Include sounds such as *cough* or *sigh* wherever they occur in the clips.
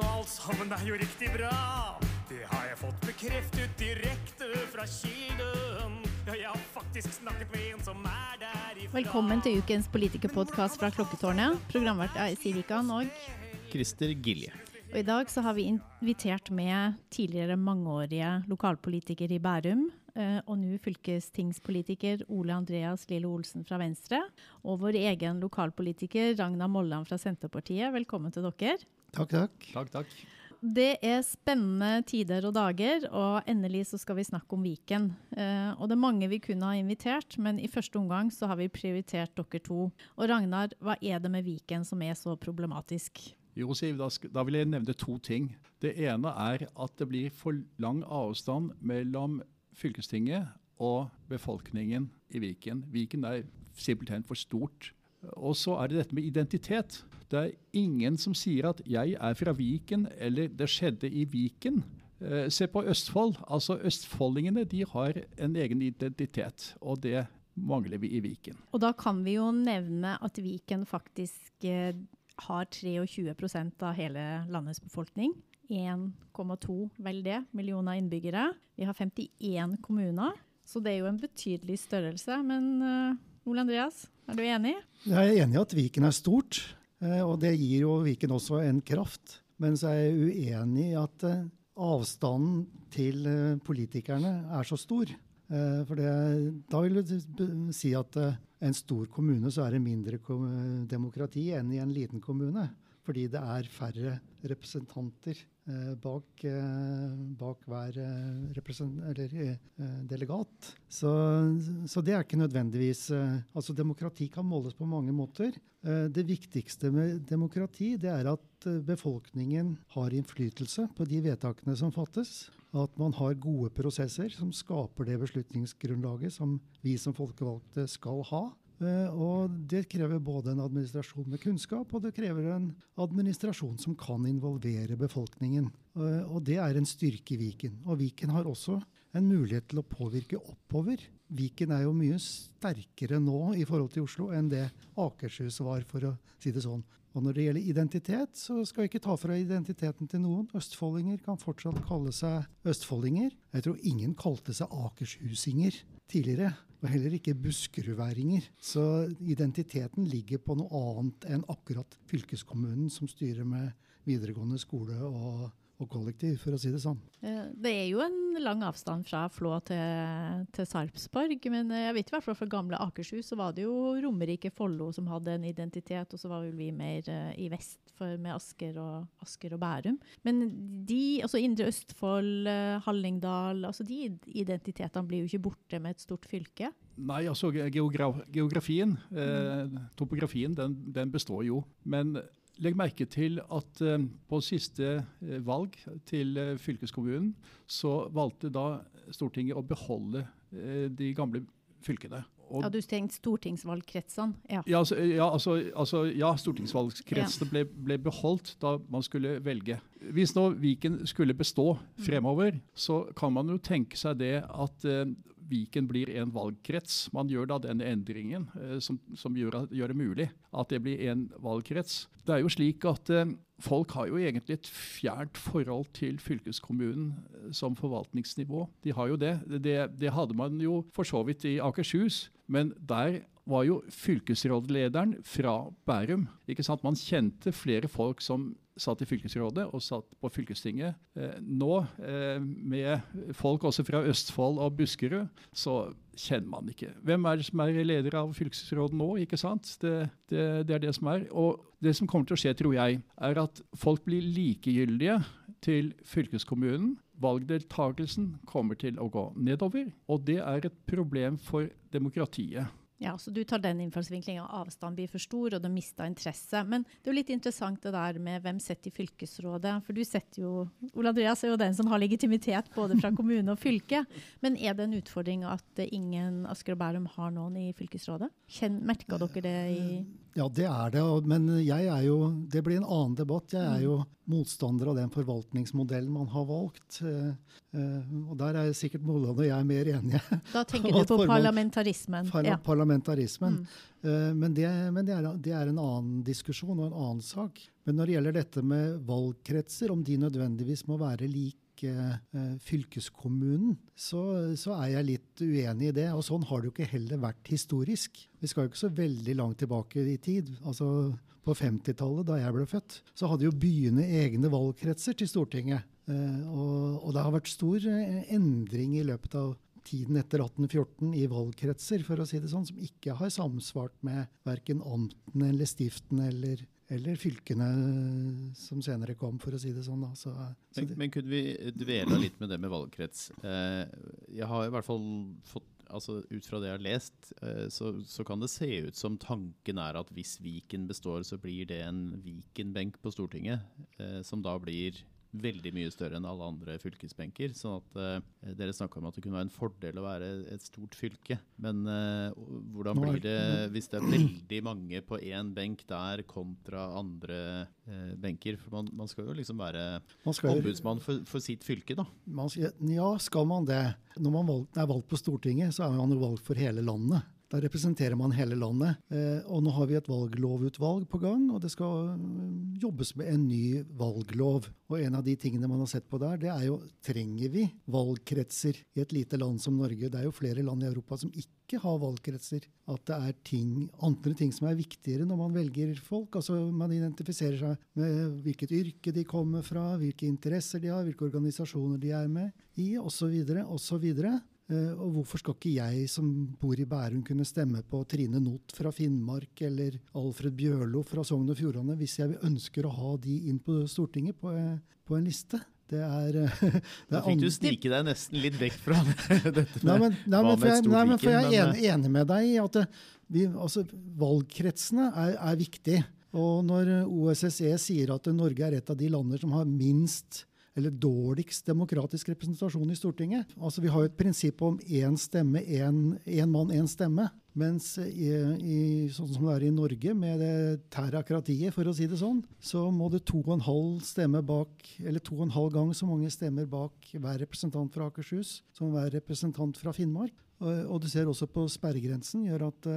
og alt sammen er jo riktig bra. Det har jeg fått bekreftet direkte fra kilden. Ja, jeg har faktisk snakket med en som er derifra. Velkommen til ukens politikerpodkast fra Klokketårnet. Programvert er Sirikan og Christer Gilje. Og I dag så har vi invitert med tidligere mangeårige lokalpolitiker i Bærum, eh, og nå fylkestingspolitiker Ole Andreas Lille Olsen fra Venstre, og vår egen lokalpolitiker Ragna Molland fra Senterpartiet. Velkommen til dere. Takk, takk. Takk, takk. Det er spennende tider og dager, og endelig så skal vi snakke om Viken. Eh, og det er mange vi kunne ha invitert, men i første omgang så har vi prioritert dere to. Og Ragnar, hva er det med Viken som er så problematisk? Jo, Siv, da, da vil jeg nevne to ting. Det ene er at det blir for lang avstand mellom fylkestinget og befolkningen i Viken. Viken er simpelthen for stort. Og så er det dette med identitet. Det er ingen som sier at 'jeg er fra Viken' eller 'det skjedde i Viken'. Eh, se på Østfold. Altså Østfoldingene de har en egen identitet, og det mangler vi i Viken. Og da kan vi jo nevne at Viken faktisk eh, har 23% av hele landets befolkning. 1,2 vel det, millioner innbyggere. Vi har 51 kommuner, så det er jo en betydelig størrelse. Men eh, Ole Andreas, er du enig? Jeg er enig i at Viken er stort, eh, og det gir jo Viken også en kraft. Men så er jeg uenig i at eh, avstanden til eh, politikerne er så stor. For det, da vil du si at en stor kommune så er det mindre demokrati enn i en liten kommune. Fordi det er færre representanter bak, eh, bak hver eh, eller, eh, delegat. Så, så det er ikke nødvendigvis eh, Altså demokrati kan måles på mange måter. Eh, det viktigste med demokrati det er at eh, befolkningen har innflytelse på de vedtakene som fattes. At man har gode prosesser som skaper det beslutningsgrunnlaget som vi som folkevalgte skal ha. Eh, Og det krever både en administrasjon med kunnskap, og det krever en administrasjon som kan involvere befolkningen. Eh, Og det er en styrke i Viken. Og Viken har også en mulighet til å påvirke oppover. Viken er jo mye sterkere nå i forhold til Oslo enn det Akershus var, for å si det sånn. Og når det gjelder identitet, så skal vi ikke ta fra identiteten til noen. Østfoldinger kan fortsatt kalle seg østfoldinger. Jeg tror ingen kalte seg akershusinger tidligere. Og heller ikke buskerudværinger. Så identiteten ligger på noe annet enn akkurat fylkeskommunen som styrer med videregående skole og, og kollektiv, for å si det sånn. Eh, Det er jo en lang avstand fra Flå til, til Sarpsborg, men eh, jeg vet i hvert fall fra gamle Akershus så var det jo Romerike Follo som hadde en identitet, og så var vel vi mer eh, i vest for, med Asker og, Asker og Bærum. Men de, altså Indre Østfold, Hallingdal, altså de identitetene blir jo ikke borte med et stort fylke. Nei, altså geogra geografien, eh, topografien, den, den består jo. Men legg merke til at eh, på siste eh, valg til eh, fylkeskommunen, så valgte da Stortinget å beholde eh, de gamle fylkene. Og, Ja, du tenkte stortingsvalgkretsene. Ja. ja, altså, ja, altså, altså, ja stortingsvalgkretsene ble, ble beholdt da man skulle velge. Hvis nå Viken skulle bestå fremover, så kan man jo tenke seg det at Viken blir en valgkrets. Man gjør da den endringen eh, som, som gjør, gjør det mulig at det blir en valgkrets. Det er jo slik at eh, folk har jo egentlig et fjernt forhold til fylkeskommunen eh, som forvaltningsnivå. De har jo det. det. Det hadde man jo for så vidt i Akershus, men der var jo fylkesrådlederen fra Bærum. Ikke sant? Man kjente flere folk som satt i fylkesrådet og satt på fylkestinget. Eh, nå, eh, med folk også fra Østfold og Buskerud, så kjenner man ikke. Hvem er det som er leder av fylkesrådet nå? ikke sant? Det, det, det er det som er. Og det som kommer til å skje, tror jeg, er at folk blir likegyldige til fylkeskommunen. Valgdeltakelsen kommer til å gå nedover, og det er et problem for demokratiet. Ja, så du tar den innfallsvinklinga. Avstanden blir for stor, og du mister interesse. Men det er jo litt interessant det der med hvem setter i fylkesrådet. For du setter jo Ole Andreas er jo den som har legitimitet både fra kommune og fylke. Men er det en utfordring at ingen Asker og Bærum har noen i fylkesrådet? Merka dere det i Ja, det er det. Men jeg er jo Det blir en annen debatt. Jeg er jo motstander av den forvaltningsmodellen man har valgt. Eh, eh, Og der er sikkert Molland og jeg mer enige. Da tenker *laughs* du på parlamentarismen. Parla Ja. Parlamentarismen. Mm. Men, det, men det, er, det er en annen diskusjon og en annen sak. Men når det gjelder dette med valgkretser, om de nødvendigvis må være like eh, fylkeskommunen, så, så er jeg litt uenig i det. Og sånn har det jo ikke heller vært historisk. Vi skal jo ikke så veldig langt tilbake i tid. Altså På 50-tallet, da jeg ble født, så hadde jo byene egne valgkretser til Stortinget. Eh, og, og det har vært stor eh, endring i løpet av tiden etter 1814 i valgkretser, for å si det sånn, som ikke har samsvart med verken amtene eller stiftene eller, eller fylkene som senere kom, for å si det sånn. Så, så Men, det, men kunne vi dvele litt med det med valgkrets? Eh, jeg har i hvert fall fått altså Ut fra det jeg har lest, eh, så, så kan det se ut som tanken er at hvis Viken består, så blir det en Viken-benk på Stortinget, eh, som da blir veldig mye større enn alle andre fylkesbenker. sånn at eh, Dere snakka om at det kunne være en fordel å være et stort fylke. Men eh, hvordan blir det hvis det er veldig mange på én benk der kontra andre eh, benker? For man, man skal jo liksom være skal, ombudsmann for, for sitt fylke, da. man, skal- ja, skal man det? Når man valg, er valgt på Stortinget, så er man jo valgt for hele landet. Da representerer man hele landet. Eh, og nå har vi et valglovutvalg på gang, og det skal øh, jobbes med en ny valglov. Og en av de tingene man har sett på der, det er jo trenger vi valgkretser i et lite land som Norge? Det er jo flere land i Europa som ikke har valgkretser. At det er ting, andre ting som er viktigere når man velger folk. Altså Man identifiserer seg med hvilket yrke de kommer fra, hvilke interesser de har, hvilke organisasjoner de er med i, osv. osv. Eh, og hvorfor skal ikke jeg som bor i Bærum kunne stemme på Trine Not fra Finnmark eller Alfred Bjørlo fra Sogn og Fjordane hvis jeg ønsker å ha de inn på Stortinget på, eh, på en liste? Det er, eh, *laughs* det er fikk du snike deg nesten litt vekk fra *laughs* dette Nei, med men, nei, men, for jeg, nei, men for jeg er enig, med deg i at vi, altså, valgkretsene er, er viktig. Og når OSSE sier at Norge er et av de lander som har minst eller dårligst demokratisk representasjon i Stortinget. Altså Vi har jo et prinsipp om én stemme, én mann, én stemme. Mens i, i, sånn som det er i Norge, med det terrakratiet, for å si det sånn, så må det to og en halv stemme bak, eller to og en halv gang så mange stemmer bak hver representant fra Akershus som hver representant fra Finnmark. Og, du ser også på sperregrensen gjør at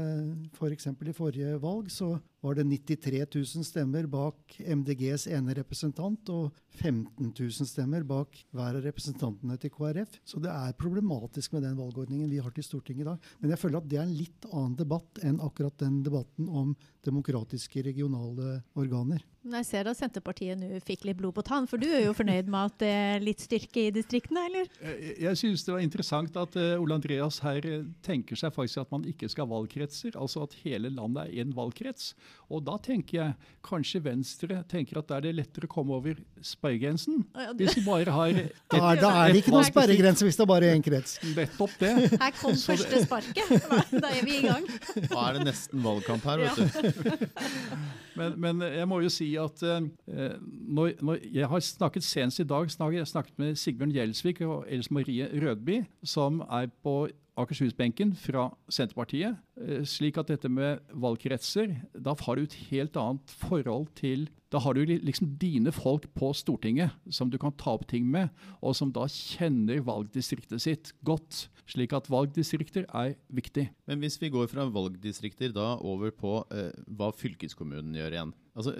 f.eks. For i forrige valg så var det 93 000 stemmer bak MDGs ene representant og 15 000 stemmer bak hver av representantene til KrF. Så det er problematisk med den valgordningen vi har til Stortinget i dag. Men jeg føler at det er en litt annen debatt enn akkurat den debatten om demokratiske regionale organer. Jeg ser at Senterpartiet nå fikk litt blod på tann, for du er jo fornøyd med at det er litt styrke i distriktene, eller? Jeg, jeg synes det var interessant at uh, Ole Andreas her eh, tenker seg faktisk at man ikke skal ha valgkretser, altså at hele landet er én valgkrets. Og da tenker jeg kanskje Venstre tenker at da er det lettere å komme over sperregrensen. Ja, du- Hvis vi bare har *laughs* et, Da er, da er det ikke noen sperregrense hvis det bare er én krets. nettopp det. Her kom Så det- første sparket. Da er vi i gang. Da er det nesten valgkamp her, vet du. *laughs* Men, men jeg må jo si at eh, når, når jeg har snakket senest i dag snakket, snakket med Sigbjørn Gjelsvik og Else Marie Rødby, som er på Akershus-benken fra Senterpartiet. eh, Slik at dette med valgkretser, da har du et helt annet forhold til Da har du liksom dine folk på Stortinget som du kan ta opp ting med, og som da kjenner valgdistriktet sitt godt. Slik at valgdistrikter er viktig. Men hvis vi går fra valgdistrikter da over på eh, hva fylkeskommunen gjør igjen. Altså,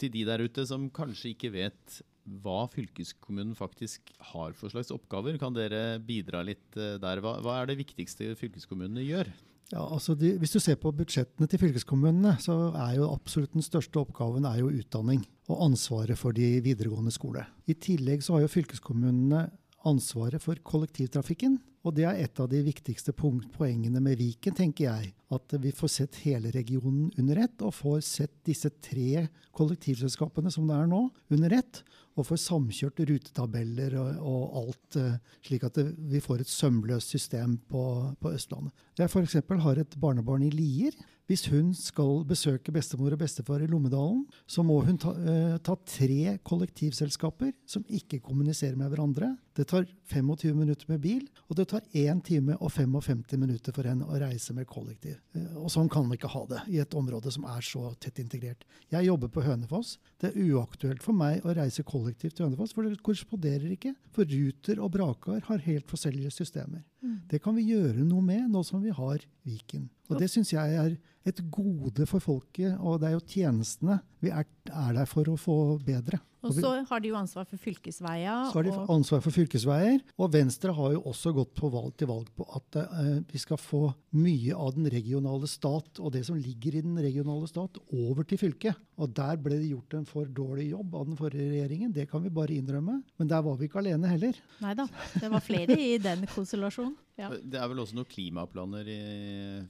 til de der ute som kanskje ikke vet hva fylkeskommunen faktisk har for slags oppgaver, kan dere bidra litt eh, der? Hva, hva er det viktigste fylkeskommunene gjør? Ja, altså de, Hvis du ser på budsjettene til fylkeskommunene, så er jo absolutt den største oppgaven er jo utdanning og ansvaret for de videregående skole. I tillegg så har jo fylkeskommunene ansvaret for kollektivtrafikken. Og det er et av de viktigste poengene med Viken, tenker jeg. At vi får sett hele regionen under ett, og får sett disse tre kollektivselskapene som det er nå, under ett. Og får samkjørt rutetabeller og, og alt, eh, slik at det, vi får et sømløst system på, på Østlandet. Jeg f.eks. har et barnebarn i Lier. Hvis hun skal besøke bestemor og bestefar i Lommedalen, så må hun ta, eh, ta tre kollektivselskaper som ikke kommuniserer med hverandre. Det tar 25 minutter med bil, og det tar 1 time og 55 minutter for henne å reise med kollektiv. Eh, og sånn kan vi ikke ha det i et område som er så tett integrert. Jeg jobber på Hønefoss. Det er uaktuelt for meg å reise kollektivt til Hønefoss, for det korresponderer ikke. For Ruter og Brakar har helt forskjellige systemer. Det kan vi gjøre noe med nå som vi har Viken. Og det syns jeg er et gode for folket, og det er jo tjenestene vi er, er der for å få bedre. Og så har de jo ansvar for fylkesveier. så har de ansvar for fylkesveier. Og Venstre har jo også gått på valg til valg på at eh, vi skal få mye av den regionale stat og det som ligger i den regionale stat, over til fylket. Og der ble det gjort en for dårlig jobb av den forrige regjeringen. Det kan vi bare innrømme. Men der var vi ikke alene heller. Nei da, det var flere i den konstellasjonen. Ja. Det er vel også noen klimaplaner i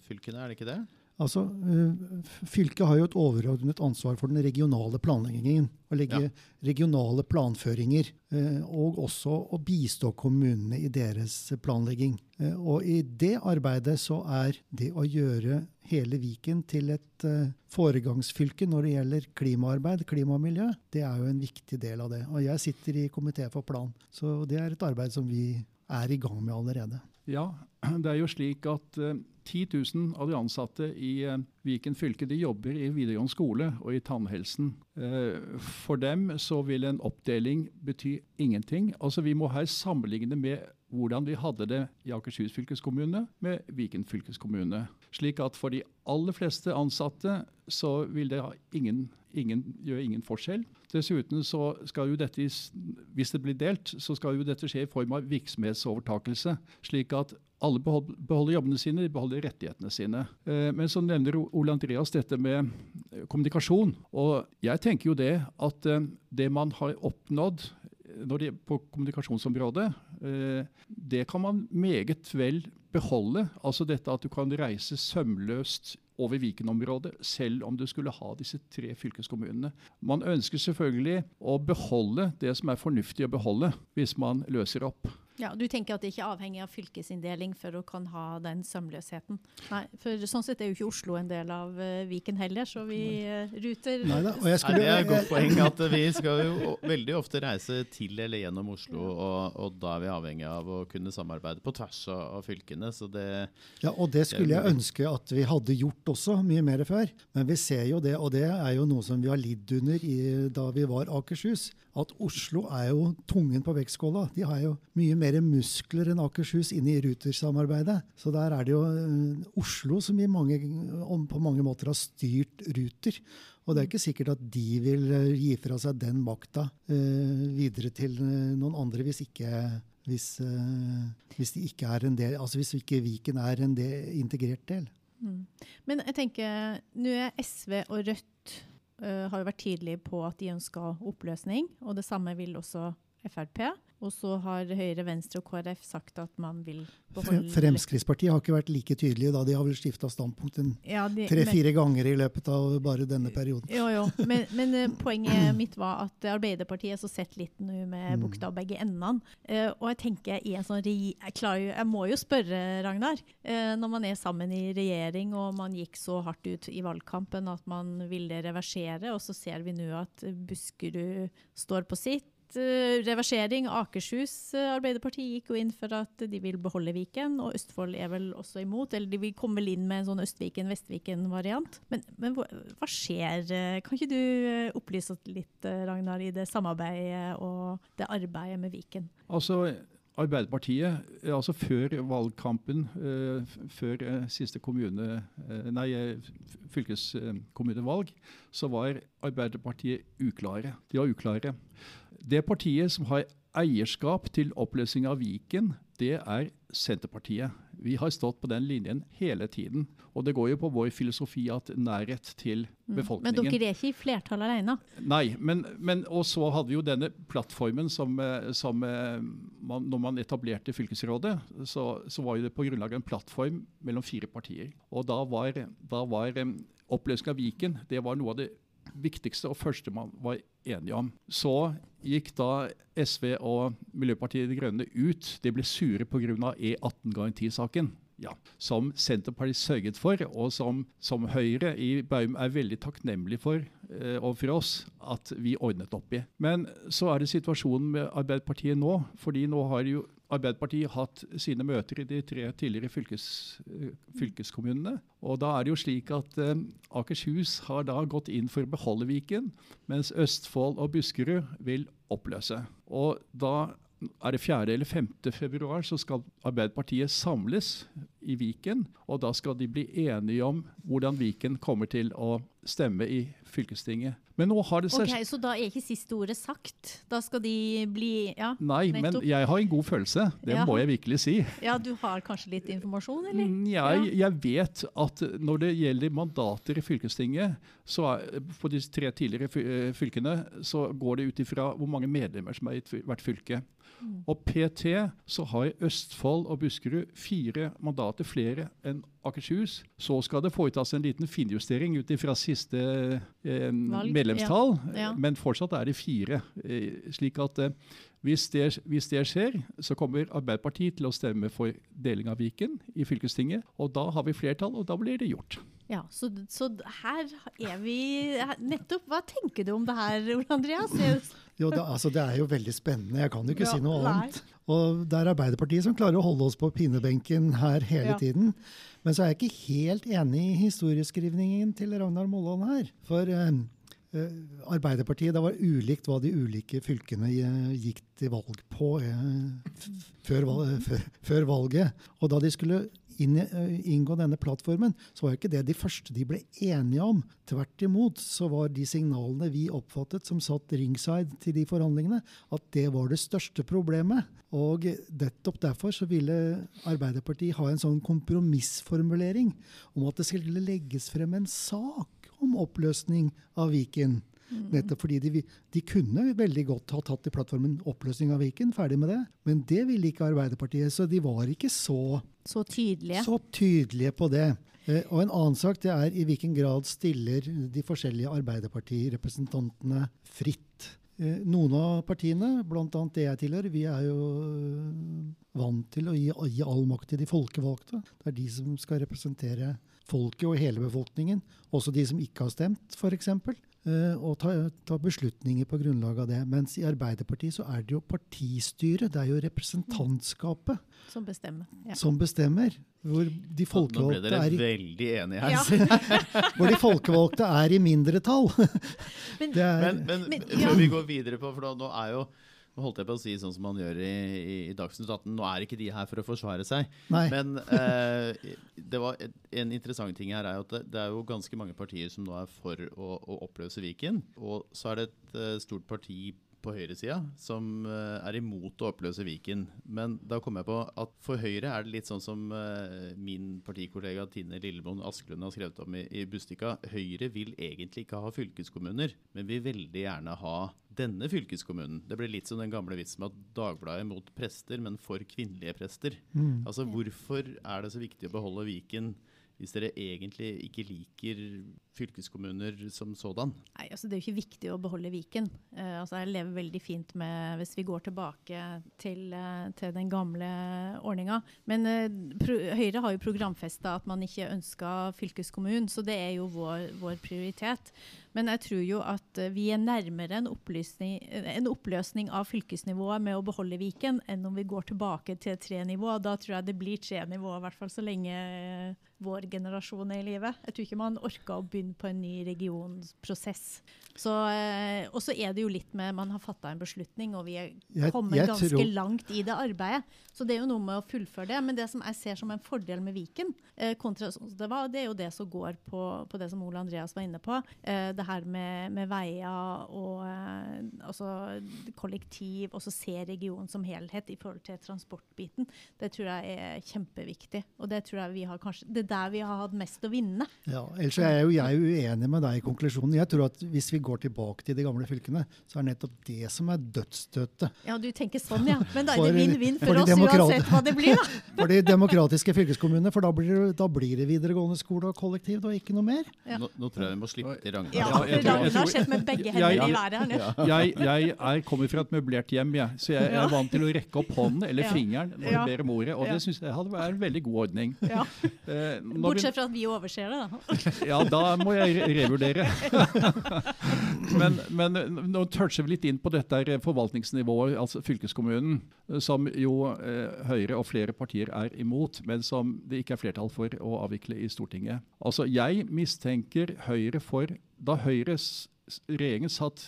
fylkene, er det ikke det? Altså, eh, Fylket har jo et overordnet ansvar for den regionale planleggingen. Å legge Ja. regionale planføringer. eh, Og også å bistå kommunene i deres planlegging. Eh, Og i det arbeidet så er det å gjøre hele Viken til et foregangsfylke når det gjelder klimaarbeid, klimamiljø, det er jo en viktig del av det. Og jeg sitter i komité for plan, så det er et arbeid som vi er i gang med allerede. Ja, *clears throat* det er jo slik at 10 000 av de ansatte i eh, Viken fylke de jobber i videregående skole og i tannhelsen. Eh, for dem så vil en oppdeling bety ingenting. Altså Vi må her sammenligne med hvordan vi hadde det i Akershus fylkeskommune med Viken fylkeskommune. Slik at for de aller fleste ansatte så vil det ingen, ingen, gjøre ingen forskjell. Dessuten så skal jo dette, hvis det blir delt, så skal jo dette skje i form av virksomhetsovertakelse. Slik at alle beholder jobbene sine, de beholder rettighetene sine. Eh, Men så nevner Ole Andreas dette med eh, kommunikasjon. Og jeg tenker jo det at eh, det man har oppnådd det, på kommunikasjonsområdet, det kan man meget vel beholde. Altså dette at du kan reise sømløst over Viken-området, selv om du skulle ha disse tre fylkeskommunene. Man ønsker selvfølgelig å beholde det som er fornuftig å beholde, hvis man løser opp. Ja, Du tenker at det ikke er avhengig av fylkesinndeling for å kan ha den sømløsheten? Nei, for sånn sett er jo ikke Oslo en del av uh, Viken heller, så vi uh, ruter Neida, og jeg Nei, det er et godt poeng at vi skal jo veldig ofte reise til eller gjennom Oslo, og, og da er vi avhengig av å kunne samarbeide på tvers av, av fylkene. Så det Ja, og det skulle jeg ønske at vi hadde gjort også, mye mer før. Men vi ser jo det, og det er jo noe som vi har lidd under i, da vi var Akershus. At Oslo er jo tungen på vektskåla. De har jo mye mer muskler enn Akershus inne i Ruter-samarbeidet. Så der er det jo eh, Oslo som mange, på mange måter har styrt Ruter. Og det er ikke sikkert at de vil eh, gi fra seg den makta eh, videre til eh, noen andre hvis ikke hvis, eh, hvis ikke del, altså hvis ikke Viken er en del, integrert del. Mm. Men jeg tenker, nå er SV og Rødt uh, har vært tidlige på at de ønsker oppløsning, og det samme vil også Frp. Og så har Høyre, Venstre og KrF sagt at man vil beholde Fremskrittspartiet har ikke vært like tydelige da. De har vel skifta standpunkt Ja, tre-fire ganger i løpet av bare denne perioden. Jo, jo. Men, men eh, poenget mitt var at Arbeiderpartiet så sett litt nå med Mm. bukta og begge endene. Eh, og jeg tenker i en sånn jeg, klarer jeg må jo spørre, Ragnar. eh, når man er sammen i regjering og man gikk så hardt ut i valgkampen at man ville reversere, og så ser vi nå at Buskerud står på sitt. Eh, reversering. Akershus eh, Arbeiderparti gikk jo inn for at de vil beholde Viken, og Østfold er vel også imot. Eller de vil komme vel inn med en sånn Østviken-Vestviken-variant. Men, men hva, skjer? eh, Kan ikke du opplyse oss litt, Ragnar, i det samarbeidet og det arbeidet med Viken? Altså, Arbeiderpartiet, altså før valgkampen, før siste kommune, nei, fylkeskommunevalg, så var Arbeiderpartiet uklare. De var uklare. Det partiet som har eierskap til oppløsning av Viken, det er Senterpartiet. Vi har stått på den linjen hele tiden. Og det går jo på vår filosofi at nærhet til Mm. Men dere er ikke i flertall alene? Nei, men, men og så hadde vi jo denne plattformen som, eh, som eh, man, Når man etablerte fylkesrådet, så, så var jo det på grunnlag av en plattform mellom fire partier. Og da var, da var eh, oppløsning av Viken det var noe av det viktigste og første man var enige om. Så gikk da SV og Miljøpartiet De Grønne ut. De ble sure pga. E18-garantisaken. ja, som Senterpartiet sørget for, og som, som Høyre i Baum er veldig takknemlig for eh, overfor oss at vi ordnet opp i. Men så er det situasjonen med Arbeiderpartiet nå. fordi nå har jo Arbeiderpartiet hatt sine møter i de tre tidligere fylkes, eh, fylkeskommunene. Og da er det jo slik at eh, Akershus har da gått inn for å beholde Viken, mens Østfold og Buskerud vil oppløse. Og da er det 4. eller 5. februar så skal Arbeiderpartiet samles i Viken. Og da skal de bli enige om hvordan Viken kommer til å stemme i fylkestinget. Men nå har det seg Ok, Så da er ikke siste ordet sagt? Da skal de bli Ja, Nei, men jeg har en god følelse. Det Ja. må jeg virkelig si. ja du har kanskje litt informasjon, eller? Mm, Jeg, jeg vet at når det gjelder mandater i fylkestinget, så er, på de tre tidligere eh, fylkene, så går det ut ifra hvor mange medlemmer som er i hvert fylke. Mm. Og PT så har Østfold og Buskerud fire mandater flere enn Akershus. Så skal det foretas en liten finjustering ut ifra siste eh, medlemstall, ja. Ja. men fortsatt er det fire. Eh, slik at eh, hvis det, hvis det skjer, så kommer Arbeiderpartiet til å stemme for deling av Viken i fylkestinget. Og da har vi flertall, og da blir det gjort. Ja, så, så her er vi Nettopp. Hva tenker du om det her, Ole Andreas? Jo, det, altså, det er jo veldig spennende. Jeg kan jo ikke Ja, si noe nei. annet. Og det er Arbeiderpartiet som klarer å holde oss på pinnebenken her hele Ja. tiden. Men så er jeg ikke helt enig i historieskrivningen til Ragnar Molland her. For eh, Arbeiderpartiet, det var ulikt hva de ulike fylkene eh, gikk til valg på eh, før, valget. Og da de skulle inn, eh, inngå denne plattformen, så var ikke det de første de ble enige om. Tvert imot så var de signalene vi oppfattet som satt ringside til de forhandlingene, at det var det største problemet. Og nettopp derfor så ville Arbeiderpartiet ha en sånn kompromissformulering om at det skulle legges frem en sak om oppløsning av Viken. Nettopp fordi de, de kunne veldig godt ha tatt i plattformen oppløsning av Viken, ferdig med det. Men det ville ikke Arbeiderpartiet, så de var ikke så, Så tydelige. så tydelige på det. Eh, og en annen sak det er i hvilken grad stiller de forskjellige Arbeiderpartirepresentantene fritt. Eh, Noen av partiene, bl.a. det jeg tilhører, vi er jo øh, vant til å gi, gi all makt til de folkevalgte. Det er de som skal representere folket og hele befolkningen. Også de som ikke har stemt, f.eks. Uh, og ta, ta beslutninger på grunnlag av det. Mens i Arbeiderpartiet så er det jo partistyret, det er jo representantskapet, Som bestemmer. Ja. som bestemmer. Hvor de Nå ble dere er i veldig enige her. Ja. *laughs* hvor de folkevalgte er i mindretall. Men, Det er, Men, men, Men, før vi går videre på, for nå er jo holdt jeg på å si sånn som man gjør i, i, i Dagsnytt 18. Nå er ikke de her for å forsvare seg. nei, Men eh, det var en interessant ting her er at det, det er jo ganske mange partier som nå er for å, å oppløse Viken. Og så er det et eh, stort parti på høyresida som eh, er imot å oppløse Viken. Men da kom jeg på at for Høyre er det litt sånn som eh, min partikollega Tine Lilleboen Asklund har skrevet om i, i Bustika. Høyre vil egentlig ikke ha fylkeskommuner, men vil veldig gjerne ha denne fylkeskommunen. Det blir litt som den gamle vitsen med at Dagbladet er mot prester, men for kvinnelige prester. mm. Altså, Hvorfor er det så viktig å beholde Viken hvis dere egentlig ikke liker fylkeskommuner som sådan? Nei, altså Det er jo ikke viktig å beholde Viken. Uh, altså Jeg lever veldig fint med hvis vi går tilbake til, uh, til den gamle ordninga. Men uh, pro Høyre har jo programfesta at man ikke ønska fylkeskommunen, så det er jo vår, vår prioritet. Men jeg tror jo at eh, vi er nærmere en, oppløsning, en oppløsning av fylkesnivået med å beholde Viken, enn om vi går tilbake til tre nivå. Da tror jeg det blir tre nivå, i hvert fall så lenge eh, vår generasjon er i live. Jeg tror ikke man orker å begynne på en ny regionsprosess. Så, eh, og så er det jo litt med Man har fatta en beslutning, og vi er Jeg- kommet jeg ganske tror- langt i det arbeidet. Så det er jo noe med å fullføre det. Men det som jeg ser som en fordel med Viken, eh, kontra sånn som det var, det er jo det som går på, på det som Ole Andreas var inne på. Eh, det her med, med veier og eh, altså kollektiv, og så se regionen som helhet i forhold til transportbiten. Det tror jeg er kjempeviktig. Og det tror jeg vi har kanskje Det er der vi har hatt mest å vinne. Ja, ellers er jeg jo jeg uenig med deg i konklusjonen. Jeg tror at hvis vi går tilbake til de gamle fylkene, så er nettopp det som er dødsstøtet. Ja, du tenker sånn, ja. Men da er det vinn-vinn for, for oss demokrat- uansett hva det blir, da. *laughs* For de demokratiske fylkeskommunene, for da blir, det, da blir det videregående skole og kollektiv og ikke noe mer. Ja. Nå, nå tror jeg vi må slippe til Ragnar. Ja, Jeg har tror- med begge i jeg- været her nå. Jeg, jeg er, kommer fra et møblert hjem, jeg, så jeg, er vant til å rekke opp hånden eller fingeren når jeg ber om ordet, og det syns jeg hadde vært en veldig god ordning. Ja. Eh, Bortsett fra at vi overser det, da. Ja, da må jeg revurdere. *laughs* men, men nå toucher vi litt inn på dette forvaltningsnivået, altså fylkeskommunen, som jo eh, Høyre og flere partier er imot, men som det ikke er flertall for å avvikle i Stortinget. Altså, Jeg mistenker Høyre for Da Høyres regjeringen satt,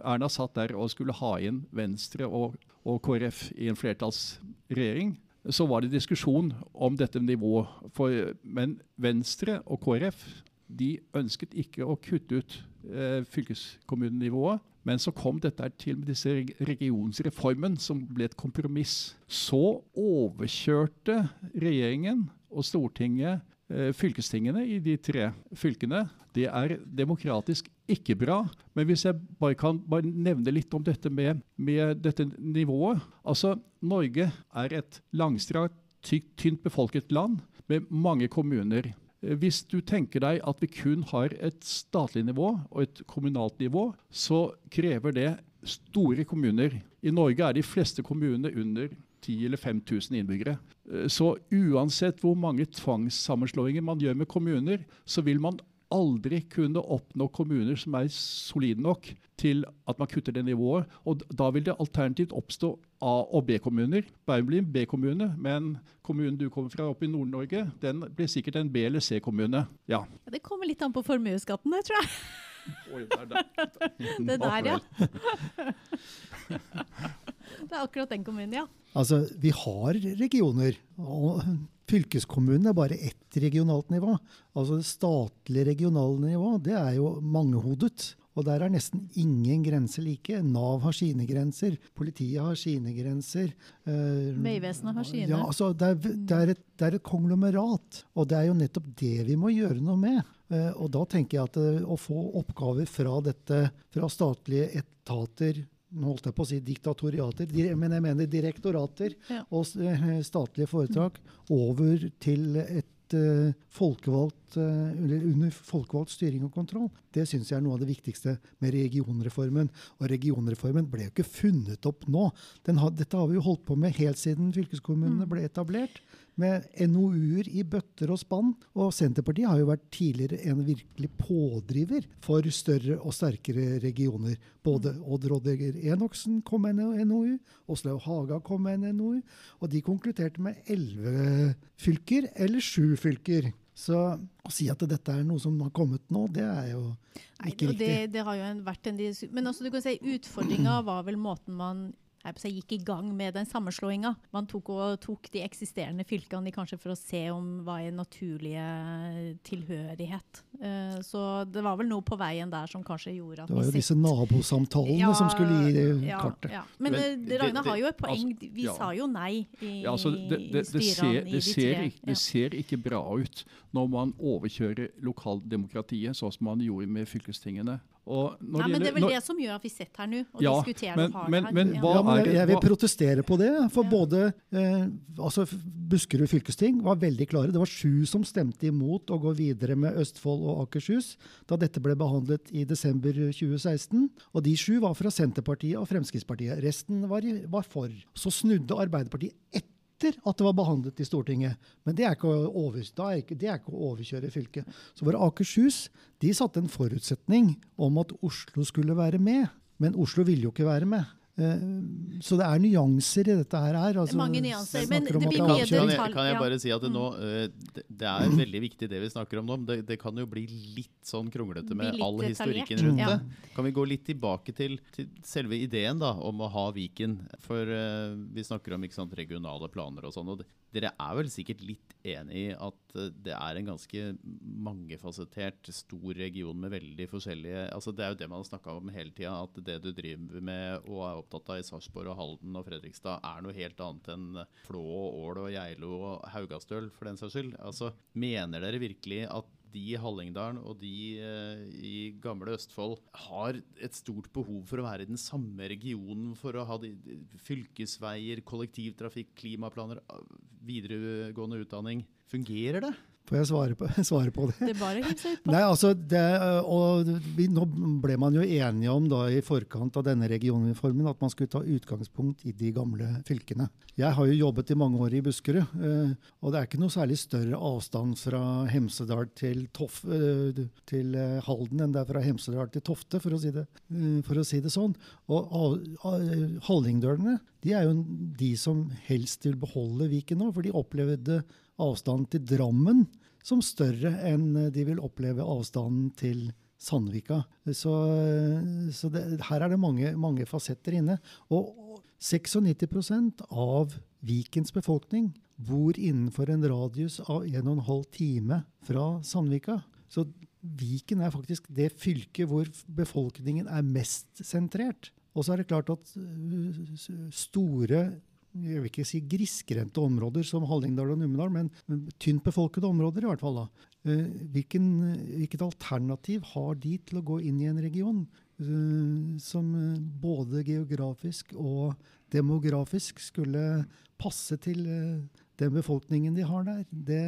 Erna satt der og skulle ha inn Venstre og, og KrF i en flertallsregjering, så var det diskusjon om dette nivået. For, men Venstre og KrF de ønsket ikke å kutte ut eh, fylkeskommunenivået. Men så kom dette til med disse reg- regionsreformen, som ble et kompromiss. Så overkjørte regjeringen og Stortinget fylkestingene i de tre fylkene. Det er demokratisk ikke bra. Men hvis jeg bare kan bare nevne litt om dette med, med dette nivået. Altså, Norge er et langstrakt, tynt befolket land med mange kommuner. Eh, Hvis du tenker deg at vi kun har et statlig nivå og et kommunalt nivå, så krever det store kommuner. I Norge er de fleste kommunene under 10 eller 5000 innbyggere. Eh, Så uansett hvor mange tvangssammenslåinger man gjør med kommuner, så vil man aldri kunne oppnå kommuner som er solide nok til at man kutter det nivået. Og da vil det alternativt oppstå A- og B-kommuner. Bærum blir en B-kommune, men kommunen du kommer fra oppe i Nord-Norge, den blir sikkert en B- eller C-kommune. Ja. Ja, Det kommer litt an på formuesskatten, det, tror jeg. Oi, der, der. *laughs* Det der, ja. *laughs* Det er akkurat den kommunen, ja. Altså, vi har regioner, og fylkeskommunen er bare ett regionalt nivå. Altså det statlige regionale nivå, det er jo mangehodet. Og der er nesten ingen grenser like. Nav har sine grenser, politiet har sine grenser. eh, Vegvesenet har sine. Ja, altså det, er, det, er et, det er et konglomerat, og det er jo nettopp det vi må gjøre noe med. Eh, og da tenker jeg at eh, å få oppgaver fra dette, fra statlige etater holdt jeg på å si diktatoriater, men jeg mener direktorater Ja. og eh, statlige foretak over til et eh, folkevalgt, eh, under folkevalgt styring og kontroll. Det syns jeg er noe av det viktigste med regionreformen. Og regionreformen ble jo ikke funnet opp nå. Den har, dette har vi jo holdt på med helt siden fylkeskommunene ble etablert. Med NOU-er i bøtter og spann. Og Senterpartiet har jo vært tidligere en virkelig pådriver for større og sterkere regioner. Både Odd Roddeger Enoksen kom med en NOU, Åslaug Haga kom med en NOU. Og de konkluderte med elleve fylker, eller sju fylker. Så å si at dette er noe som har kommet nå, det er jo Nei, ikke og riktig. det, det har jo en, vært en Men også du kan si utfordringa *clears throat* var vel måten man jeg gikk i gang med den sammenslåinga. Man tok, og, tok de eksisterende fylkene kanskje for å se om hva er naturlige tilhørighet. Eh, så det var vel noe på veien der som kanskje gjorde at Det var jo disse nabosamtalene Ja, som skulle gi det ja, kartet. Ja. Men, Men eh, det- Ragnar det- har jo et poeng. altså, vi ja. sa jo nei i Ja, altså, det, det, det, styrene ser, i det, de ser, tre. ikke- det ser ikke bra ut når man overkjører lokaldemokratiet, sånn som man gjorde med fylkestingene. Og når Nei, men det er vel når- det som gjør at vi sitter her nå og Ja, diskuterer men- og har men- det her. Ja. Men er jeg vil protestere på det. For Ja. både eh, altså Buskerud fylkesting var veldig klare. Det var sju som stemte imot å gå videre med Østfold og Akershus da dette ble behandlet i desember 2016. Og de sju var fra Senterpartiet og Fremskrittspartiet. Resten var, var for. Så snudde Arbeiderpartiet etter at det var behandlet i Stortinget. Men det er ikke å, over, er ikke, det er ikke å overkjøre fylket. Så var det Akershus. De satte en forutsetning om at Oslo skulle være med. Men Oslo ville jo ikke være med. Eh, Så det er nyanser i dette her. Altså, mange nyanser, men det blir mye Kan, kan, detalj, jeg, kan jeg bare si at det nå eh, det, er veldig viktig det vi snakker om nå. men Det, det kan jo bli litt sånn kronglete med all historikken detaljert. rundt Ja. det. Kan vi gå litt tilbake til, til selve ideen da, om å ha Viken? For uh, vi snakker om ikke sant, regionale planer og sånn. og Dere er vel sikkert litt enig i at det er en ganske mangefasettert, stor region med veldig forskjellige altså Det er jo det man har snakka om hele tida, at det du driver med og er opptatt av i Sarpsborg og Halden og Fredrikstad, er noe helt annet enn Flå og Ål og Geilo og Haugastøl, for den saks skyld. Altså, mener dere virkelig at de i Hallingdalen og de eh, i gamle Østfold har et stort behov for å være i den samme regionen, for å ha de, fylkesveier, kollektivtrafikk, klimaplaner, ah, videregående utdanning. Fungerer det? Får jeg svare på, *laughs* svare på det? Det er bare å hive seg utpå. Altså, det, og vi, Nå ble man jo enige om da i forkant av denne regionreformen at man skulle ta utgangspunkt i de gamle fylkene. Jeg har jo jobbet i mange år i Buskerud, eh, og det er ikke noe særlig større avstand fra Hemsedal til, Toff, eh, til eh, Halden enn det er fra Hemsedal til Tofte, for å si det, for å si det sånn. Og hallingdølene de er jo de som helst vil beholde Viken nå, for de opplevde avstanden til Drammen som større enn de vil oppleve avstanden til Sandvika. Så, så det, her er det mange, mange fasetter inne. Og 96% av Vikens befolkning bor innenfor en radius av 1 12 time fra Sandvika. Så Viken er faktisk det fylket hvor befolkningen er mest sentrert. Og så er det klart at s- store jeg vil ikke si grisgrendte områder som Hallingdal og Numedal, men tynt befolkede områder i hvert fall. da. Eh, Hvilken, hvilket alternativ har de til å gå inn i en region eh, som både geografisk og demografisk skulle passe til eh, den befolkningen de har der? Det,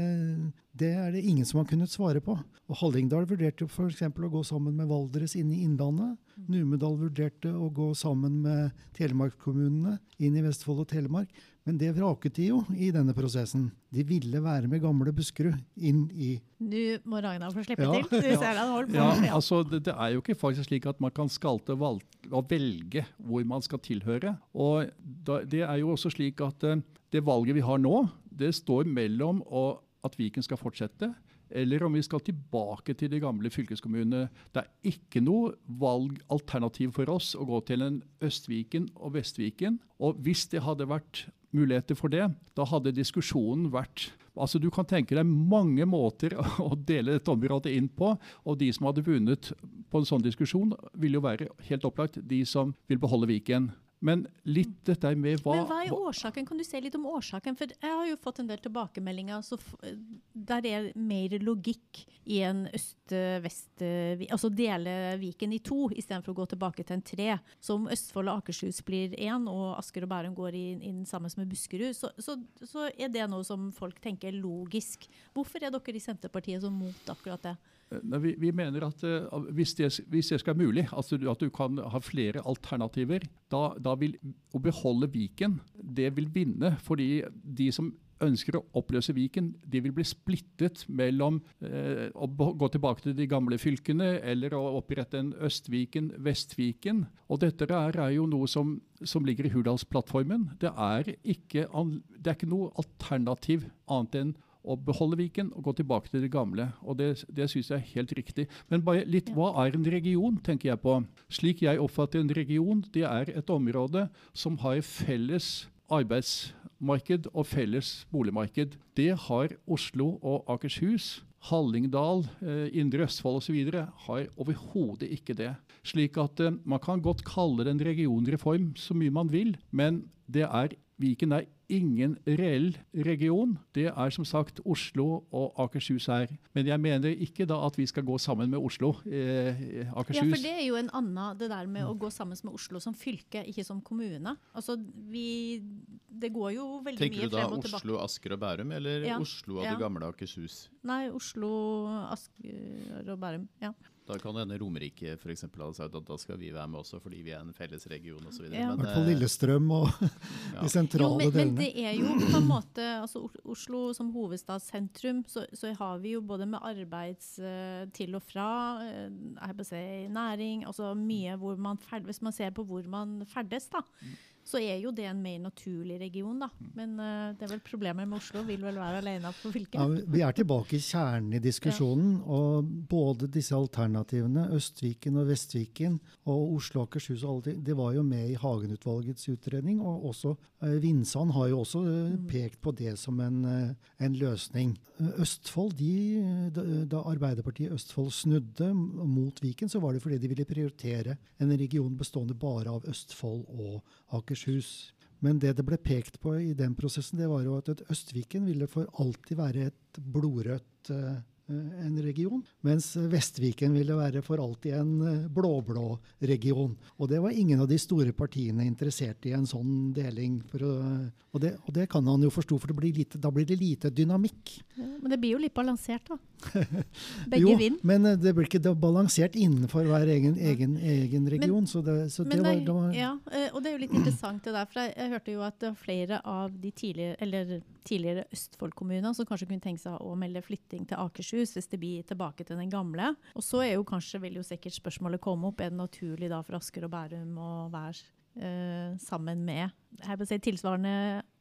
det er det ingen som har kunnet svare på. Og Hallingdal vurderte f.eks. å gå sammen med Valdres inn i Innlandet. Numedal vurderte å gå sammen med Telemarkskommunene inn i Vestfold og Telemark. Men det vraket de jo i denne prosessen. De ville være med gamle Buskerud inn i Du må Ragnar få slippe Ja. til. Du ser han holder på. Ja, Ja. altså det, det er jo ikke faktisk slik at man kan skalte valg, og velge hvor man skal tilhøre. Og da, det er jo også slik at eh, det valget vi har nå, det står mellom å, at Viken skal fortsette, eller om vi skal tilbake til de gamle fylkeskommunene. Det er ikke noe valgalternativ for oss å gå til en Østviken og Vestviken. Og hvis det hadde vært muligheter for det, da hadde diskusjonen vært Altså Du kan tenke deg mange måter *laughs* å dele dette området inn på. Og de som hadde vunnet på en sånn diskusjon, vil jo være helt opplagt de som vil beholde Viken. Men litt dette med hva Men hva er årsaken? Kan du se litt om årsaken? For jeg har jo fått en del tilbakemeldinger så f der er mer logikk i en øst-vest Altså dele Viken i to istedenfor å gå tilbake til en tre. Så om Østfold og Akershus blir én, og Asker og Bærum går inn, inn sammen med Buskerud, så, så, så er det noe som folk tenker er logisk. Hvorfor er dere i Senterpartiet så mot akkurat det? Vi, vi mener at uh, hvis, det, hvis det skal være mulig, altså at du kan ha flere alternativer, da, da vil å beholde Viken det vil vinne. Fordi de som ønsker å oppløse Viken, de vil bli splittet mellom uh, å gå tilbake til de gamle fylkene eller å opprette en Østviken, Vestviken. Og dette er, er jo noe som, som ligger i Hurdalsplattformen. Det er ikke, det er ikke noe alternativ annet enn å beholde Viken og gå tilbake til det gamle. Og Det, det syns jeg er helt riktig. Men bare litt, hva er en region, tenker jeg på. Slik jeg oppfatter en region, det er et område som har felles arbeidsmarked og felles boligmarked. Det har Oslo og Akershus. Hallingdal, eh, Indre Østfold osv. har overhodet ikke det. Slik at eh, Man kan godt kalle det en regionreform så mye man vil, men det er, Viken er ingen reell region. Det er som sagt Oslo og Akershus her. Men jeg mener ikke da at vi skal gå sammen med Oslo. Eh, Ja, for det er jo en annen, det der med å gå sammen med Oslo som fylke, ikke som kommune. Altså, vi, det går jo veldig Tenker mye frem og tilbake. Tenker du da Oslo, Asker og Bærum, eller Ja. Oslo og Ja. det gamle Akershus? Nei, Oslo, Asker og Bærum. Ja. Da kan det hende Romerike for eksempel hadde sagt at da skal vi være med også, fordi vi er en felles region osv. Ja. I hvert fall Lillestrøm og *laughs* ja. de sentrale Jo, men, men det er jo på en måte altså Oslo som hovedstadssentrum, så, så har vi jo både med arbeids eh, til og fra, eh, jeg si næring, altså mye hvor man ferdes Hvis man ser på hvor man ferdes, da, så er jo det en mer naturlig region, da. Men uh, det er vel problemet med Oslo, vil vel være alene på fylket. Ja, vi er tilbake i kjernen i diskusjonen. og Både disse alternativene, Østviken og Vestviken, og Oslo og Akershus, og alle de- det var jo med i Hagen-utvalgets utredning. og også uh, Vinsand har jo også uh, pekt på det som en, en løsning. Østfold, de, da, da Arbeiderpartiet i Østfold snudde mot Viken, så var det fordi de ville prioritere en region bestående bare av Østfold og Akershus. Men det det ble pekt på i den prosessen, det var jo at Østviken ville for alltid være et blodrødt eh, en region. Mens Vestviken ville være for alltid en eh, blå-blå region. Og det var ingen av de store partiene interessert i en sånn deling. Å, og, det, og, det, kan han jo forstå, for blir lite, da blir det lite dynamikk. Ja, men det blir jo litt balansert, da. *laughs* Begge jo, vinner. Men det blir ikke balansert innenfor hver egen, egen, egen region. Men, så det, så det, var, det var, ja, og det er jo litt interessant det der. For jeg, jeg hørte jo at flere av de tidligere, eller tidligere Østfold kommune, som kanskje kunne tenke seg å melde flytting til Akershus hvis det blir tilbake til den gamle. Og så er jo kanskje, vil jo sikkert spørsmålet komme opp, er det naturlig da for Asker og Bærum å være eh, sammen med si, tilsvarende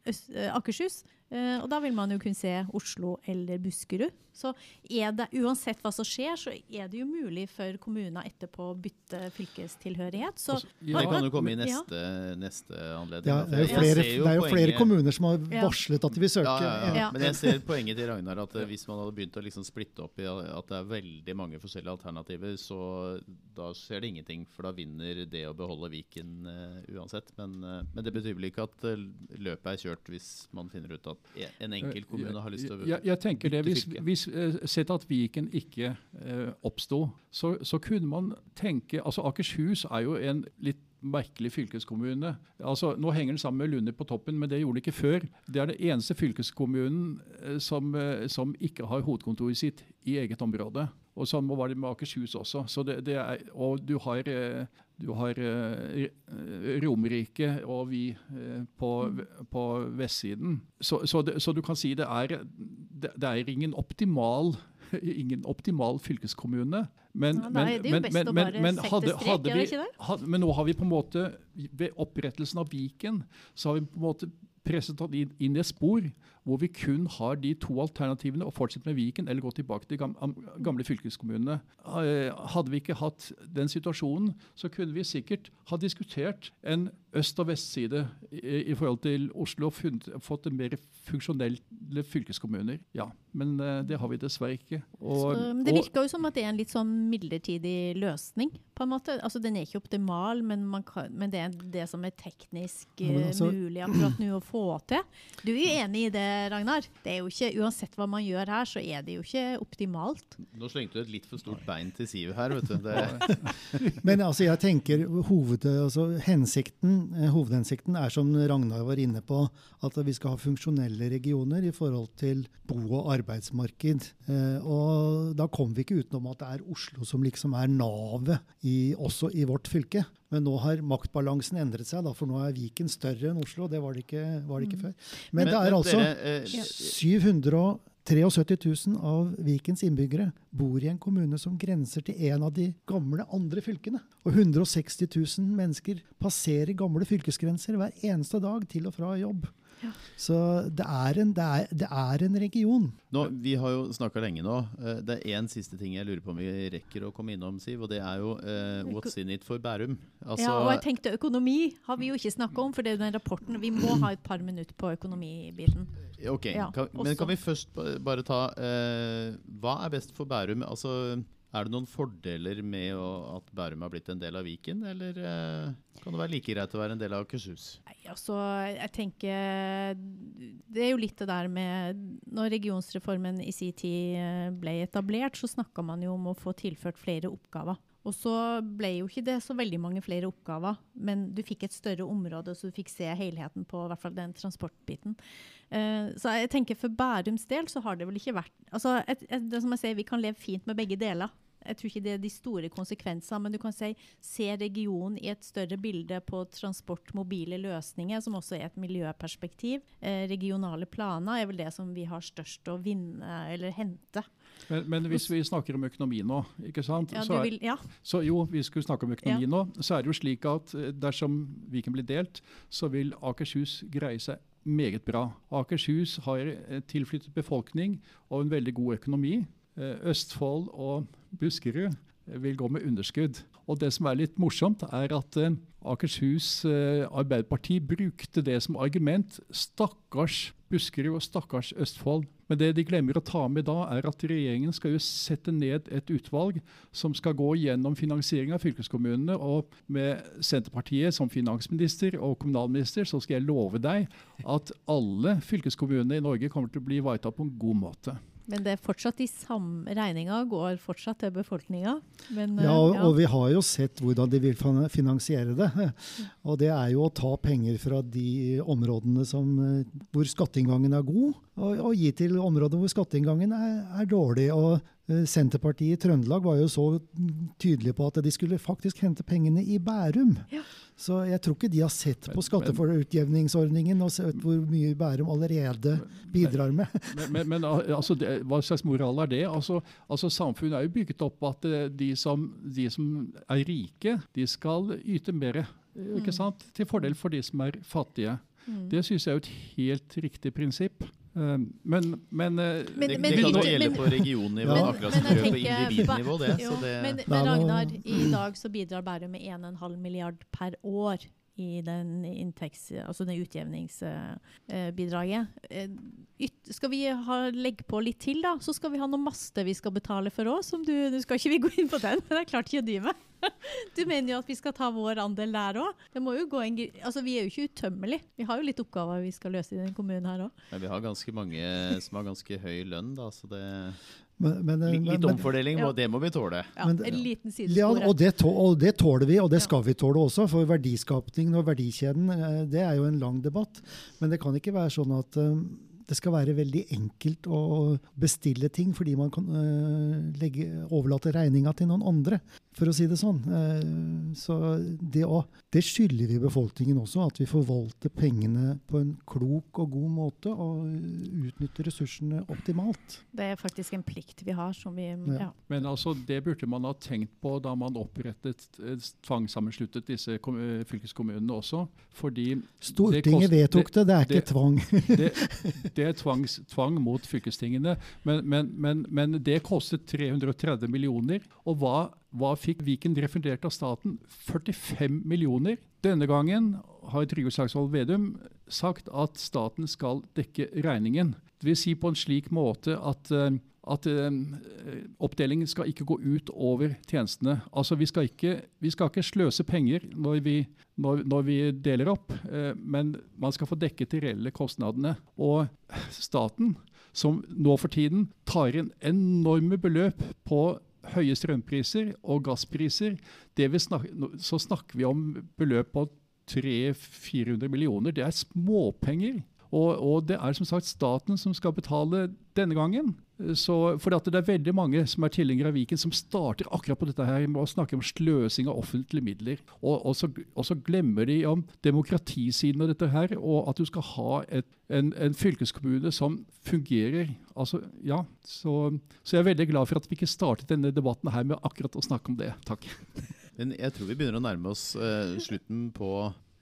eh, Akershus? Uh, og da vil man jo kunne se Oslo eller Buskerud. Så er det, uansett hva som skjer, så er det jo mulig for kommuner etterpå å bytte fylkestilhørighet. Så, Også, ja, det kan jo komme i neste, ja. neste anledning. Ja, det er jo flere, jo er jo flere kommuner som har varslet at de vil søke. Men jeg ser poenget til Ragnar at hvis man hadde begynt å liksom splitte opp i at det er veldig mange forskjellige alternativer, så da skjer det ingenting. For da vinner det å beholde Viken uh, uansett. Men, uh, men, det betyr vel ikke at løpet er kjørt hvis man finner ut at en enkelt kommune har lyst til å jeg, jeg tenker det, Hvis, hvis uh, sett at Viken ikke eh, oppsto, så, så, kunne man tenke altså Akershus er jo en litt merkelig fylkeskommune. Altså, nå henger den sammen med Lunde på toppen, men det gjorde den ikke før. Det er den eneste fylkeskommunen eh, som, som, ikke har hovedkontoret sitt i eget område. Og Sånn var det med Akershus også. Så det, det er, og du har du har eh, Romerike og vi eh, på, på vestsiden. Så, så, det, så, du kan si det er, det, er ingen optimal *laughs* ingen optimal fylkeskommune. Men, ja, best men, men, sette strek, hadde vi, hadde, men nå har vi på en måte, ved opprettelsen av Viken, så har vi på en måte presset inn, inn i et spor hvor vi kun har de to alternativene å fortsette med Viken eller gå tilbake til gamle fylkeskommunene. Eh, hadde vi ikke hatt den situasjonen, så kunne vi sikkert ha diskutert en øst- og vestside i, i forhold til Oslo og funnet, fått mer funksjonelle fylkeskommuner. Ja, men uh, det har vi dessverre ikke. Og, så, det virker jo som at det er en litt sånn midlertidig løsning, på en måte. Altså, Den er ikke optimal, men, kan, men det er det som er teknisk ja, altså, mulig akkurat nå å få til. Du er jo enig i det, Ragnar? Det er jo ikke, Uansett hva man gjør her, så er det jo ikke optimalt. Nå slengte du et litt for stort bein til Siv her, vet du. *laughs* men altså, jeg tenker hoved, altså, hensikten, eh, hovedhensikten er som Ragnar var inne på, at vi skal ha funksjonelle regioner i forhold til bo- og arbeidsmarked. Eh, og da kommer vi ikke utenom at det er Oslo som liksom er navet i, også i vårt fylke. Men nå har maktbalansen endret seg, da, for nå er Viken større enn Oslo. Det var det ikke, var det ikke mm. før. Men, men det er altså dere, eh, 773 000 av Vikens innbyggere bor i en kommune som grenser til en av de gamle andre fylkene. Og 160 000 mennesker passerer gamle fylkesgrenser hver eneste dag til og fra jobb. Så det er, en, det, er, det er, en, region. Nå, vi har jo snakka lenge nå. Eh, det er én siste ting jeg lurer på om vi rekker å komme innom, Siv. Og det er jo uh, what's in it for Bærum. Altså, ja, og jeg tenkte økonomi har vi jo ikke snakka om, for det er jo den rapporten. Vi må ha et par minutter på økonomibiten. Ok, ja, kan, Men kan vi først bare ta uh, Hva er best for Bærum? Altså er det noen fordeler med at Bærum har blitt en del av Viken, eller eh, kan det være like greit å være en del av Akershus? Nei, altså, jeg tenker Det er jo litt det der med Når regionsreformen i sin tid eh, ble etablert, så snakka man jo om å få tilført flere oppgaver. Og så ble jo ikke det så veldig mange flere oppgaver, men du fikk et større område, så du fikk se helheten på i hvert fall den transportbiten. Uh, så jeg tenker for Bærums del så har det vel ikke vært altså et, et, det som jeg sier, Vi kan leve fint med begge deler. Jeg tror ikke det er de store konsekvensene, men du kan si, se regionen i et større bilde på transport, mobile løsninger, som også er et miljøperspektiv. Eh, regionale planer er vel det som vi har størst å vinne eller hente. Men, men, hvis vi snakker om økonomi nå, ikke sant? Ja, så, er, vil, ja. så, jo, vi skulle snakke om økonomi ja. nå. Så er det jo slik at eh, dersom Viken blir delt, så vil Akershus greie seg meget bra. Akershus har tilflyttet befolkning og en veldig god økonomi. Eh, Østfold og Buskerud vil gå med underskudd. Og Det som er litt morsomt, er at uh, Akershus Arbeiderparti brukte det som argument. Stakkars Buskerud og stakkars Østfold. Men det de glemmer å ta med da, er at regjeringen skal jo sette ned et utvalg som skal gå gjennom finansiering av fylkeskommunene. Og med Senterpartiet som finansminister og kommunalminister, så skal jeg love deg at alle fylkeskommunene i Norge kommer til å bli ivaretatt på en god måte. Men det er fortsatt de samme regninga går fortsatt til befolkninga. Men, Ja, og, og, og vi har jo sett hvordan de vil finansiere det. *laughs* Og det er jo å ta penger fra de områdene som, eh, hvor skatteinngangen er god, og, og gi til områder hvor skatteinngangen er, er dårlig. Og eh, Senterpartiet i Trøndelag var jo så tydelige på at de skulle faktisk hente pengene i Bærum. Ja. Så jeg tror ikke de har sett på Men- på skatteutjevningsordningen og sett hvor mye Bærum allerede bidrar med. Men, men, men altså, det, hva slags moral er det? Altså, altså Samfunnet er jo bygget opp at eh, de som, de som er rike, de skal yte mer. eh, Ikke sant? Til fordel for de som er fattige. Mm. Det syns jeg er et helt riktig prinsipp. Eh, Men, men, eh, Men- det, det kan jo gjelde på regionnivå, Ja. akkurat Men som det gjør på individnivå. det. Jo, Så det men, men Ragnar, i dag så bidrar Bærum med 1,5 milliard per år i den, inntekts, altså det utjevningsbidraget. Eh, skal vi ha, legge på litt til, da, så skal vi ha noen master vi skal betale for òg. Nå skal ikke vi gå inn på den, men det er klart ikke du med. *laughs* Du mener jo at vi skal ta vår andel der òg. Altså, vi er jo ikke utømmelige. Vi har jo litt oppgaver vi skal løse i den kommunen her òg. Ja, vi har ganske mange som har ganske høy lønn, da, så det Men, men, Litt, litt men- omfordeling, Ja. det må vi tåle. Ja, Men en liten Ja, og det, tå og det tåler vi, og det Ja. skal vi tåle også. For verdiskapningen og verdikjeden, eh, det er jo en lang debatt. Men det kan ikke være sånn at eh, det skal være veldig enkelt å bestille ting fordi man kan eh, legge, overlate regninga til noen andre, for å si det sånn. Eh, så det, det skylder vi befolkningen også, at vi forvalter pengene på en klok og god måte og utnytter ressursene optimalt. Det er faktisk en plikt vi har som vi ja. Men altså, det burde man ha tenkt på da man opprettet eh, tvangssammensluttet disse fylkeskommunene også. Fordi Stortinget kost- vedtok det, det er ikke det- tvang. det, *laughs* det tvangs, tvang mot fylkestingene, men, men, men, men det kostet 330 millioner. Og hva, hva fikk Viken refundert av staten? 45 millioner. Denne gangen har Trygve Slagsvold Vedum sagt at staten skal dekke regningen. Vil si på en slik måte at eh, at eh, oppdelingen skal ikke gå ut over tjenestene. Altså Vi skal ikke, vi skal ikke sløse penger når vi, når, når vi deler opp, eh, men man skal få dekket de reelle kostnadene. Og staten, som nå for tiden tar inn enorme beløp på høye strømpriser og gasspriser, det vi snak, så snakker vi om beløp på 300-400 millioner. Det er småpenger. Og, og det er som sagt staten som skal betale denne gangen. Så, for at det er veldig mange som er tilhengere av Viken, som starter akkurat på dette her med å snakke om sløsing av offentlige midler. Og, og, så, og så glemmer de om demokratisiden av dette her, og at du skal ha et, en, en fylkeskommune som fungerer. Altså, ja, så, så jeg er veldig glad for at vi ikke startet denne debatten her med akkurat å snakke om det. Takk. *laughs* Men jeg tror vi begynner å nærme oss uh, slutten på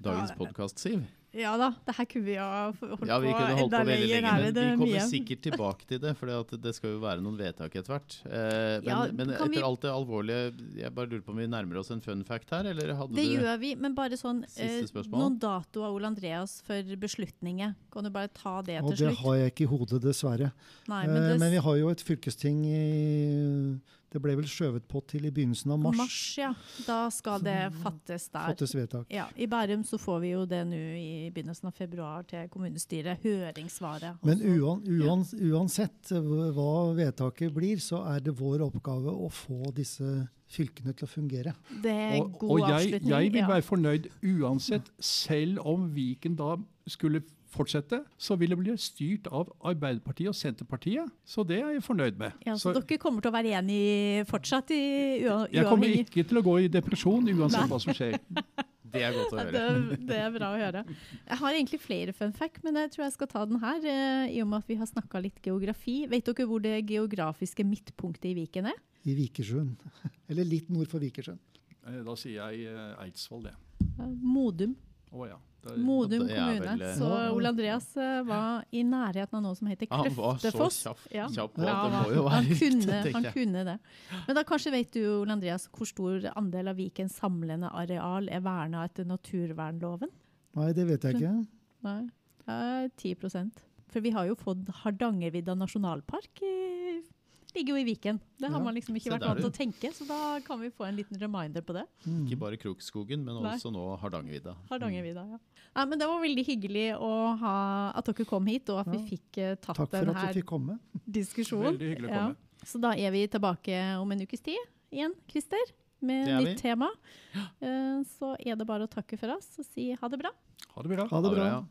dagens podkast, Siv. Ja da, det her kunne vi ha holdt Ja, vi på kunne holdt på enda veldig lenge, men det vi kommer mye. sikkert tilbake til det. For det skal jo være noen vedtak etter hvert. Eh, men Ja, men etter vi- alt det alvorlige, jeg bare lurer på om vi nærmer oss en fun fact her, eller hadde Det du gjør vi, men bare sånn eh. Noen datoer, Ole Andreas, for beslutninger. Kan du bare ta det Og det slutt? har jeg ikke i hodet, dessverre. Nei, Eh, men det, Men vi har jo et fylkesting i Det ble vel skjøvet på til i begynnelsen av mars. mars, ja. Da skal det fattes der. Fattes vedtak. Ja, I Bærum så får vi jo det nå i begynnelsen av februar til kommunestyret. Høringssvaret. Men Altså, uan, uan, uansett hva hva vedtaket blir, så er det vår oppgave å få disse fylkene til å fungere. det er god og jeg, avslutning. jeg vil ja. være fornøyd uansett, selv om Viken da skulle fortsette, så vil det bli styrt av Arbeiderpartiet og Senterpartiet. Så det er jeg fornøyd med. Ja, så, Så dere kommer til å være enige fortsatt i jeg kommer ikke til å gå i depresjon uansett Nei. hva som skjer. *laughs* Det er godt å høre. det, det er bra å høre. Jeg har egentlig flere fun fact, men jeg tror jeg skal ta den her. eh, I og med at vi har snakka litt geografi. Vet dere hvor det geografiske midtpunktet i Viken er? I Vikersund. *laughs* Eller litt nord for Vikersund. Eh, Da sier jeg eh, Eidsvoll, det. Modum. Å ja. Er- Modum kommune. vel, eh, Så Ole Andreas eh, var i nærheten av noe som heter Han var så Kløftefoss. kjapp, Ja. kjapp Ja, det må jo han, riktig, kunne, han kunne det. Men da kanskje vet du, Ole Andreas, hvor stor andel av Vikens samlende areal er verna etter naturvernloven? Nei, det vet jeg ikke. Nei, det er 10 For vi har jo fått Hardangervidda nasjonalpark. I, ligger jo i Viken. Det har Ja, man liksom ikke vært vant til å tenke, så da kan vi få en liten reminder på det. Mm. Ikke bare Krokskogen, men Nei. også nå Hardangervidda. Hardangervidda, ja. Nei, men det var veldig hyggelig å ha, at dere kom hit, og at vi fikk uh, tatt Takk diskusjonen. for at du fikk komme. diskusjon. Veldig hyggelig å Ja. komme. Så da er vi tilbake om en ukes tid igjen, Christer, med nytt vi. tema. Uh, Så er det bare å takke for oss og si ha det bra. Ha det bra. Ha det bra. ja.